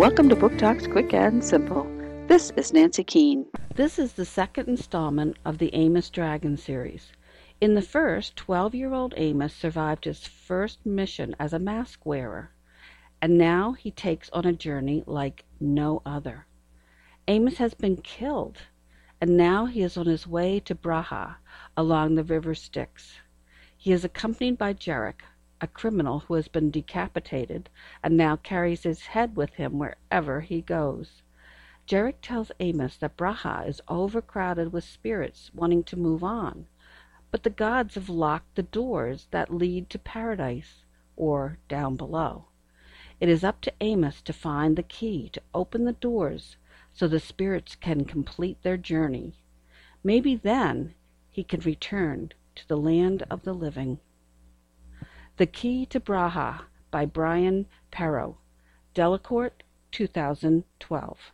Welcome to Book Talks Quick and Simple. This is Nancy Keene. This is the second installment of the Amos Daragon series. In the first, 12 year old Amos survived his first mission as a mask wearer, and now he takes on a journey like no other. Amos has been killed, and now he is on his way to Braha along the river Styx. He is accompanied by Jerek, a criminal who has been decapitated and now carries his head with him wherever he goes. Jerek tells Amos that Braha is overcrowded with spirits wanting to move on, but the gods have locked the doors that lead to paradise, or down below. It is up to Amos to find the key to open the doors so the spirits can complete their journey. Maybe then he can return to the land of the living. The Key to Braha by Bryan Perro. Delacorte, 2012.